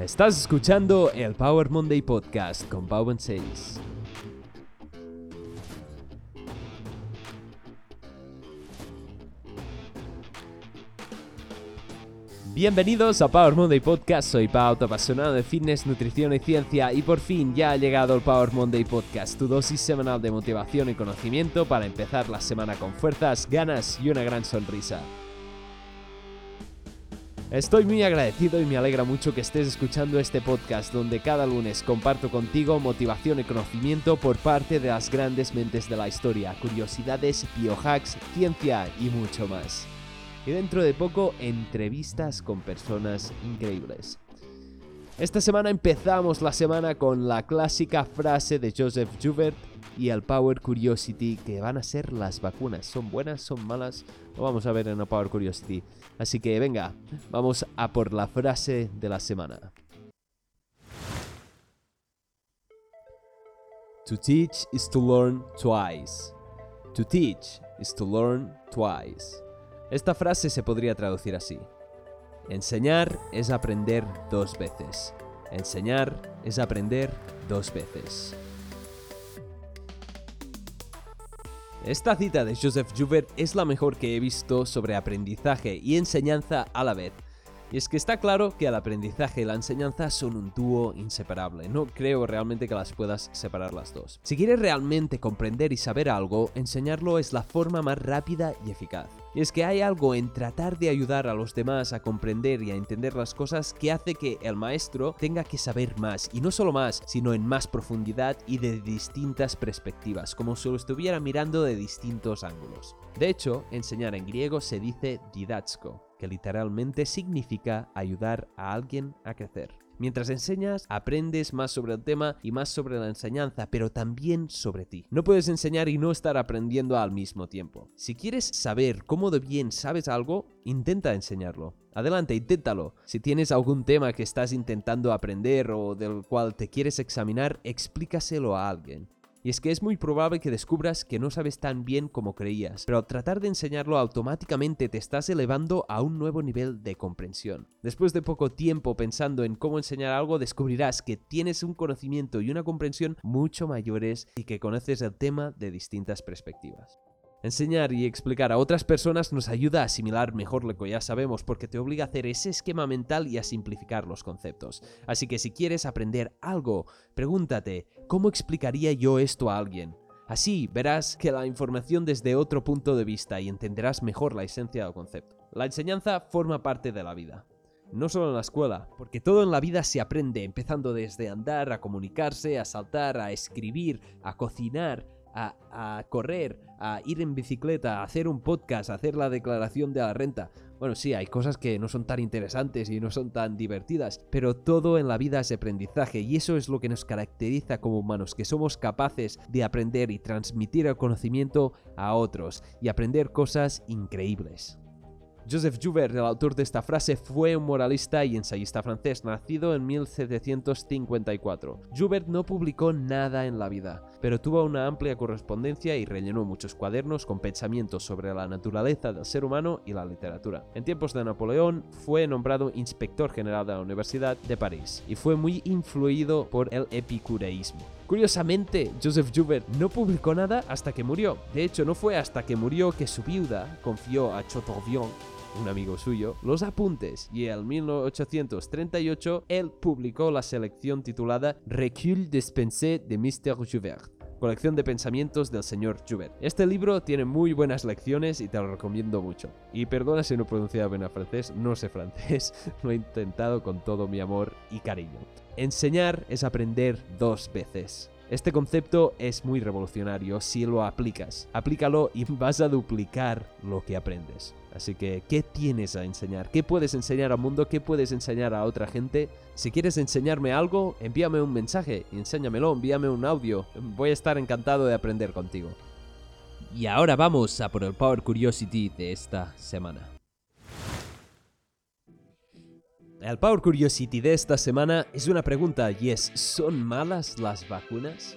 Estás escuchando el Power Monday Podcast con Pau 6. Bienvenidos a Power Monday Podcast, soy Pau, tu apasionado de fitness, nutrición y ciencia y por fin ya ha llegado el Power Monday Podcast, tu dosis semanal de motivación y conocimiento para empezar la semana con fuerzas, ganas y una gran sonrisa. Estoy muy agradecido y me alegra mucho que estés escuchando este podcast donde cada lunes comparto contigo motivación y conocimiento por parte de las grandes mentes de la historia, curiosidades, biohacks, ciencia y mucho más. Y dentro de poco, entrevistas con personas increíbles. Esta semana empezamos la semana con la clásica frase de Joseph Joubert y el Power Curiosity que van a ser las vacunas. ¿Son buenas? ¿Son malas? Lo vamos a ver en el Power Curiosity. Así que venga, vamos a por la frase de la semana. To teach is to learn twice. To teach is to learn twice. Esta frase se podría traducir así. Enseñar es aprender dos veces. Enseñar es aprender dos veces. Esta cita de Joseph Joubert es la mejor que he visto sobre aprendizaje y enseñanza a la vez. Y es que está claro que el aprendizaje y la enseñanza son un dúo inseparable. No creo realmente que las puedas separar las dos. Si quieres realmente comprender y saber algo, enseñarlo es la forma más rápida y eficaz. Y es que hay algo en tratar de ayudar a los demás a comprender y a entender las cosas que hace que el maestro tenga que saber más, y no solo más, sino en más profundidad y de distintas perspectivas, como si lo estuviera mirando de distintos ángulos. De hecho, enseñar en griego se dice didatsko, que literalmente significa ayudar a alguien a crecer. Mientras enseñas, aprendes más sobre el tema y más sobre la enseñanza, pero también sobre ti. No puedes enseñar y no estar aprendiendo al mismo tiempo. Si quieres saber cómo de bien sabes algo, intenta enseñarlo. Adelante, inténtalo. Si tienes algún tema que estás intentando aprender o del cual te quieres examinar, explícaselo a alguien. Y es que es muy probable que descubras que no sabes tan bien como creías, pero al tratar de enseñarlo automáticamente te estás elevando a un nuevo nivel de comprensión. Después de poco tiempo pensando en cómo enseñar algo, descubrirás que tienes un conocimiento y una comprensión mucho mayores y que conoces el tema de distintas perspectivas. Enseñar y explicar a otras personas nos ayuda a asimilar mejor lo que ya sabemos porque te obliga a hacer ese esquema mental y a simplificar los conceptos. Así que si quieres aprender algo, pregúntate, ¿cómo explicaría yo esto a alguien? Así verás que la información desde otro punto de vista y entenderás mejor la esencia del concepto. La enseñanza forma parte de la vida. No solo en la escuela, porque todo en la vida se aprende, empezando desde andar, a comunicarse, a saltar, a escribir, a cocinar, a, correr, a ir en bicicleta, a hacer un podcast, a hacer la declaración de la renta. Bueno, sí, hay cosas que no son tan interesantes y no son tan divertidas, pero todo en la vida es aprendizaje y eso es lo que nos caracteriza como humanos, que somos capaces de aprender y transmitir el conocimiento a otros y aprender cosas increíbles. Joseph Joubert, el autor de esta frase, fue un moralista y ensayista francés, nacido en 1754. Joubert no publicó nada en la vida, pero tuvo una amplia correspondencia y rellenó muchos cuadernos con pensamientos sobre la naturaleza del ser humano y la literatura. En tiempos de Napoleón fue nombrado inspector general de la Universidad de París y fue muy influido por el epicureísmo. Curiosamente, Joseph Joubert no publicó nada hasta que murió. De hecho, no fue hasta que murió que su viuda confió a Chateaubriand un amigo suyo, los apuntes y en 1838 él publicó la selección titulada Recul des de Mr. Joubert colección de pensamientos del señor Joubert. Este libro tiene muy buenas lecciones y te lo recomiendo mucho. Y perdona si no pronunciaba bien a francés, no sé francés, lo he intentado con todo mi amor y cariño. Enseñar es aprender dos veces. Este concepto es muy revolucionario si lo aplicas. Aplícalo y vas a duplicar lo que aprendes. Así que, ¿qué tienes a enseñar? ¿Qué puedes enseñar al mundo? ¿Qué puedes enseñar a otra gente? Si quieres enseñarme algo, envíame un mensaje, enséñamelo, envíame un audio. Voy a estar encantado de aprender contigo. Y ahora vamos a por el Power Curiosity de esta semana. El Power Curiosity de esta semana es una pregunta y es, ¿son malas las vacunas?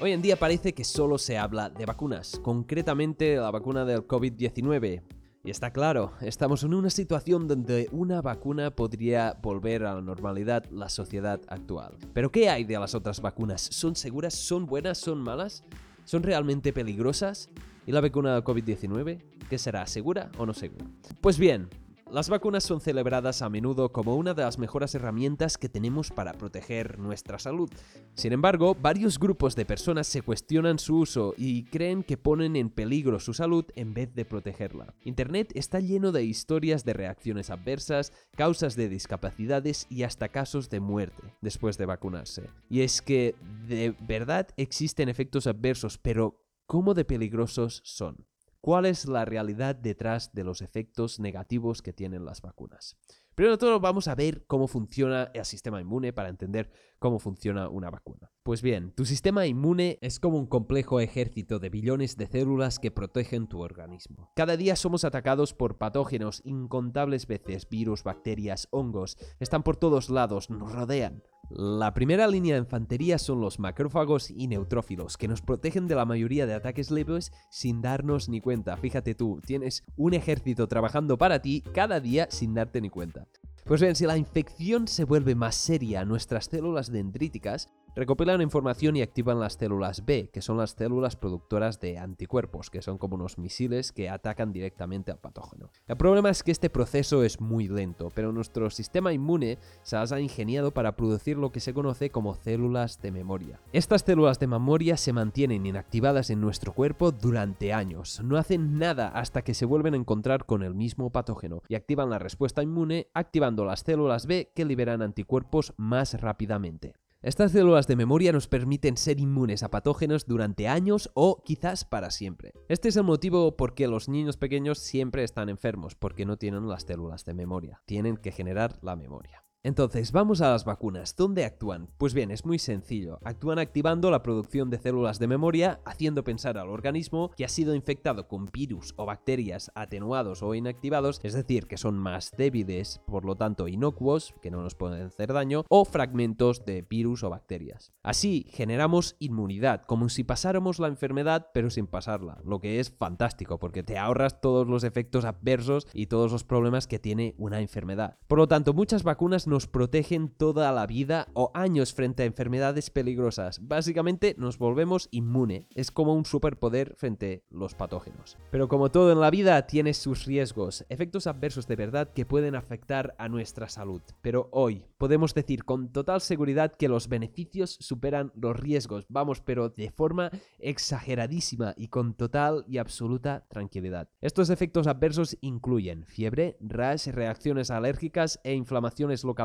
Hoy en día parece que solo se habla de vacunas, concretamente la vacuna del COVID-19, Y está claro, estamos en una situación donde una vacuna podría volver a la normalidad la sociedad actual. Pero ¿qué hay de las otras vacunas? ¿Son seguras? ¿Son buenas? ¿Son malas? ¿Son realmente peligrosas? ¿Y la vacuna COVID-19? ¿Qué será? ¿Segura o no segura? Pues bien, las vacunas son celebradas a menudo como una de las mejores herramientas que tenemos para proteger nuestra salud. Sin embargo, varios grupos de personas se cuestionan su uso y creen que ponen en peligro su salud en vez de protegerla. Internet está lleno de historias de reacciones adversas, causas de discapacidades y hasta casos de muerte después de vacunarse. Y es que de verdad existen efectos adversos, pero ¿cómo de peligrosos son? Cuál es la realidad detrás de los efectos negativos que tienen las vacunas. Primero de todo vamos a ver cómo funciona el sistema inmune para entender cómo funciona una vacuna. Pues bien, tu sistema inmune es como un complejo ejército de billones de células que protegen tu organismo. Cada día somos atacados por patógenos incontables veces, virus, bacterias, hongos, están por todos lados, nos rodean. La primera línea de infantería son los macrófagos y neutrófilos, que nos protegen de la mayoría de ataques leves sin darnos ni cuenta. Fíjate tú, tienes un ejército trabajando para ti cada día sin darte ni cuenta. Pues bien, si la infección se vuelve más seria, nuestras células dendríticas recopilan información y activan las células B, que son las células productoras de anticuerpos, que son como unos misiles que atacan directamente al patógeno. El problema es que este proceso es muy lento, pero nuestro sistema inmune se las ha ingeniado para producir lo que se conoce como células de memoria. Estas células de memoria se mantienen inactivadas en nuestro cuerpo durante años, no hacen nada hasta que se vuelven a encontrar con el mismo patógeno y activan la respuesta inmune activando las células B que liberan anticuerpos más rápidamente. Estas células de memoria nos permiten ser inmunes a patógenos durante años o quizás para siempre. Este es el motivo por qué los niños pequeños siempre están enfermos, porque no tienen las células de memoria. Tienen que generar la memoria. Entonces, vamos a las vacunas. ¿Dónde actúan? Pues bien, es muy sencillo. Actúan activando la producción de células de memoria, haciendo pensar al organismo que ha sido infectado con virus o bacterias atenuados o inactivados, es decir, que son más débiles, por lo tanto inocuos, que no nos pueden hacer daño, o fragmentos de virus o bacterias. Así, generamos inmunidad, como si pasáramos la enfermedad pero sin pasarla, lo que es fantástico, porque te ahorras todos los efectos adversos y todos los problemas que tiene una enfermedad. Por lo tanto, muchas vacunas nos protegen toda la vida o años frente a enfermedades peligrosas. Básicamente nos volvemos inmune. Es como un superpoder frente a los patógenos. Pero como todo en la vida tiene sus riesgos, efectos adversos de verdad que pueden afectar a nuestra salud. Pero hoy podemos decir con total seguridad que los beneficios superan los riesgos. Vamos, pero de forma exageradísima y con total y absoluta tranquilidad. Estos efectos adversos incluyen fiebre, rash, reacciones alérgicas e inflamaciones locales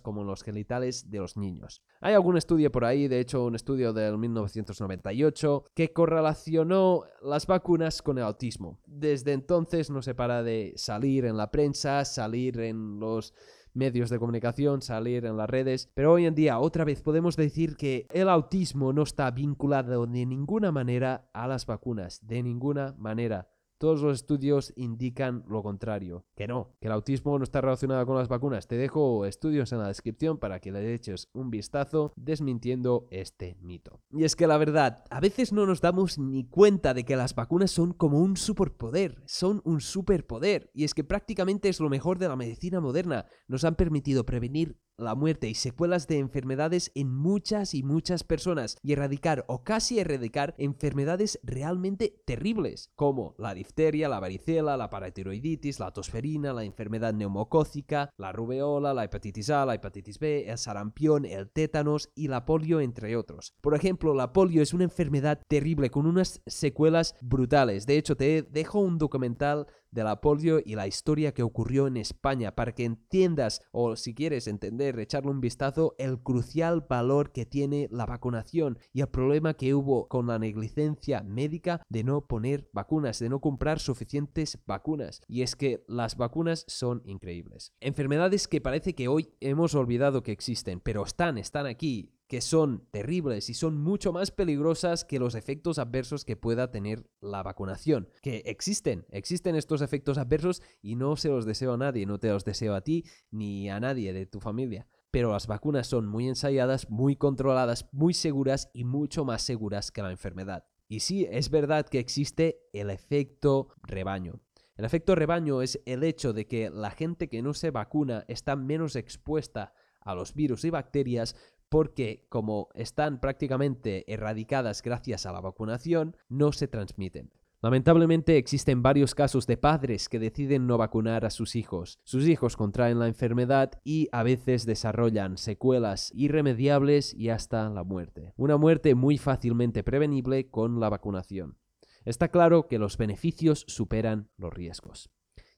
como los genitales de los niños. Hay algún estudio por ahí, de hecho un estudio del 1998, que correlacionó las vacunas con el autismo. Desde entonces no se para de salir en la prensa, salir en los medios de comunicación, salir en las redes, pero hoy en día otra vez podemos decir que el autismo no está vinculado de ninguna manera a las vacunas, de ninguna manera. Todos los estudios indican lo contrario, que no, que el autismo no está relacionado con las vacunas. Te dejo estudios en la descripción para que le eches un vistazo desmintiendo este mito. Y es que la verdad, a veces no nos damos ni cuenta de que las vacunas son como un superpoder, son un superpoder. Y es que prácticamente es lo mejor de la medicina moderna. Nos han permitido prevenir la muerte y secuelas de enfermedades en muchas y muchas personas y erradicar o casi erradicar enfermedades realmente terribles como la difteria, la varicela, la paratiroiditis, la tosferina, la enfermedad neumocócica, la rubeola, la hepatitis A, la hepatitis B, el sarampión, el tétanos y la polio entre otros. Por ejemplo, la polio es una enfermedad terrible con unas secuelas brutales. De hecho, te dejo un documental de la polio y la historia que ocurrió en España para que entiendas o si quieres entender, echarle un vistazo, el crucial valor que tiene la vacunación y el problema que hubo con la negligencia médica de no poner vacunas, de no comprar suficientes vacunas. Y es que las vacunas son increíbles. Enfermedades que parece que hoy hemos olvidado que existen, pero están, están aquí que son terribles y son mucho más peligrosas que los efectos adversos que pueda tener la vacunación. Que existen, existen estos efectos adversos y no se los deseo a nadie, no te los deseo a ti ni a nadie de tu familia. Pero las vacunas son muy ensayadas, muy controladas, muy seguras y mucho más seguras que la enfermedad. Y sí, es verdad que existe el efecto rebaño. El efecto rebaño es el hecho de que la gente que no se vacuna está menos expuesta a los virus y bacterias porque como están prácticamente erradicadas gracias a la vacunación, no se transmiten. Lamentablemente existen varios casos de padres que deciden no vacunar a sus hijos. Sus hijos contraen la enfermedad y a veces desarrollan secuelas irremediables y hasta la muerte. Una muerte muy fácilmente prevenible con la vacunación. Está claro que los beneficios superan los riesgos.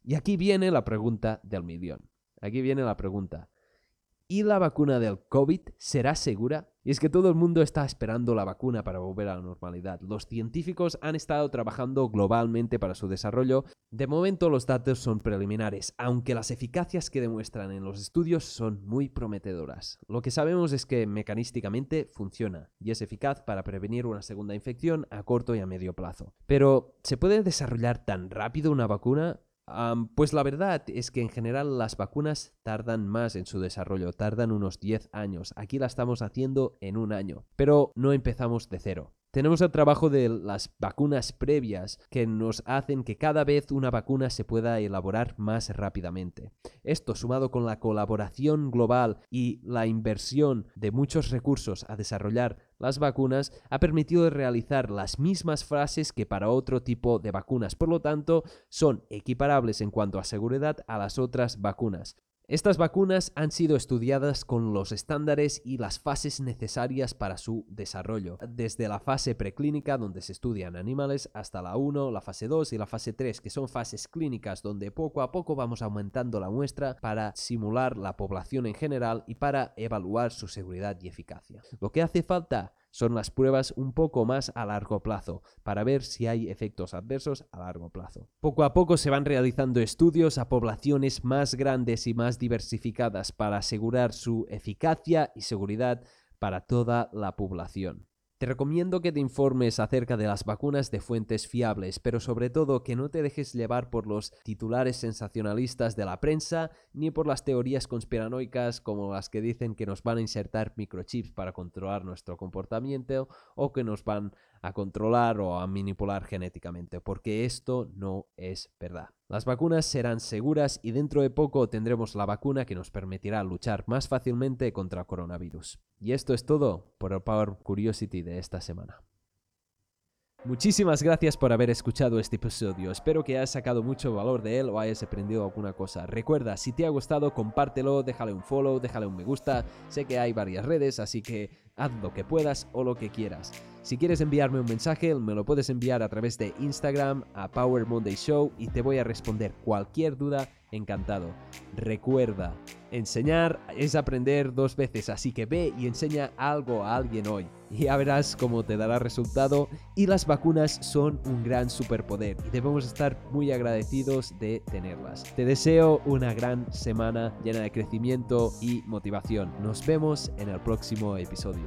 Y aquí viene la pregunta del millón. Aquí viene la pregunta. ¿Y la vacuna del COVID será segura? Y es que todo el mundo está esperando la vacuna para volver a la normalidad. Los científicos han estado trabajando globalmente para su desarrollo. De momento los datos son preliminares, aunque las eficacias que demuestran en los estudios son muy prometedoras. Lo que sabemos es que mecanísticamente funciona y es eficaz para prevenir una segunda infección a corto y a medio plazo. Pero, ¿se puede desarrollar tan rápido una vacuna? Pues la verdad es que en general las vacunas tardan más en su desarrollo, tardan unos 10 años. Aquí la estamos haciendo en un año, pero no empezamos de cero. Tenemos el trabajo de las vacunas previas que nos hacen que cada vez una vacuna se pueda elaborar más rápidamente. Esto sumado con la colaboración global y la inversión de muchos recursos a desarrollar las vacunas ha permitido realizar las mismas frases que para otro tipo de vacunas. Por lo tanto, son equiparables en cuanto a seguridad a las otras vacunas. Estas vacunas han sido estudiadas con los estándares y las fases necesarias para su desarrollo, desde la fase preclínica donde se estudian animales hasta la 1, la fase 2 y la fase 3, que son fases clínicas donde poco a poco vamos aumentando la muestra para simular la población en general y para evaluar su seguridad y eficacia. Lo que hace falta son las pruebas un poco más a largo plazo, para ver si hay efectos adversos a largo plazo. Poco a poco se van realizando estudios a poblaciones más grandes y más diversificadas para asegurar su eficacia y seguridad para toda la población. Te recomiendo que te informes acerca de las vacunas de fuentes fiables, pero sobre todo que no te dejes llevar por los titulares sensacionalistas de la prensa ni por las teorías conspiranoicas como las que dicen que nos van a insertar microchips para controlar nuestro comportamiento o que nos van a controlar o a manipular genéticamente, porque esto no es verdad. Las vacunas serán seguras y dentro de poco tendremos la vacuna que nos permitirá luchar más fácilmente contra coronavirus. Y esto es todo por el Power Curiosity de esta semana. Muchísimas gracias por haber escuchado este episodio. Espero que hayas sacado mucho valor de él o hayas aprendido alguna cosa. Recuerda, si te ha gustado, compártelo, déjale un follow, déjale un me gusta. Sé que hay varias redes, así que haz lo que puedas o lo que quieras. Si quieres enviarme un mensaje, me lo puedes enviar a través de Instagram a Power Monday Show y te voy a responder cualquier duda encantado. Recuerda, enseñar es aprender dos veces, así que ve y enseña algo a alguien hoy. Y ya verás cómo te dará resultado. Y las vacunas son un gran superpoder y debemos estar muy agradecidos de tenerlas. Te deseo una gran semana llena de crecimiento y motivación. Nos vemos en el próximo episodio.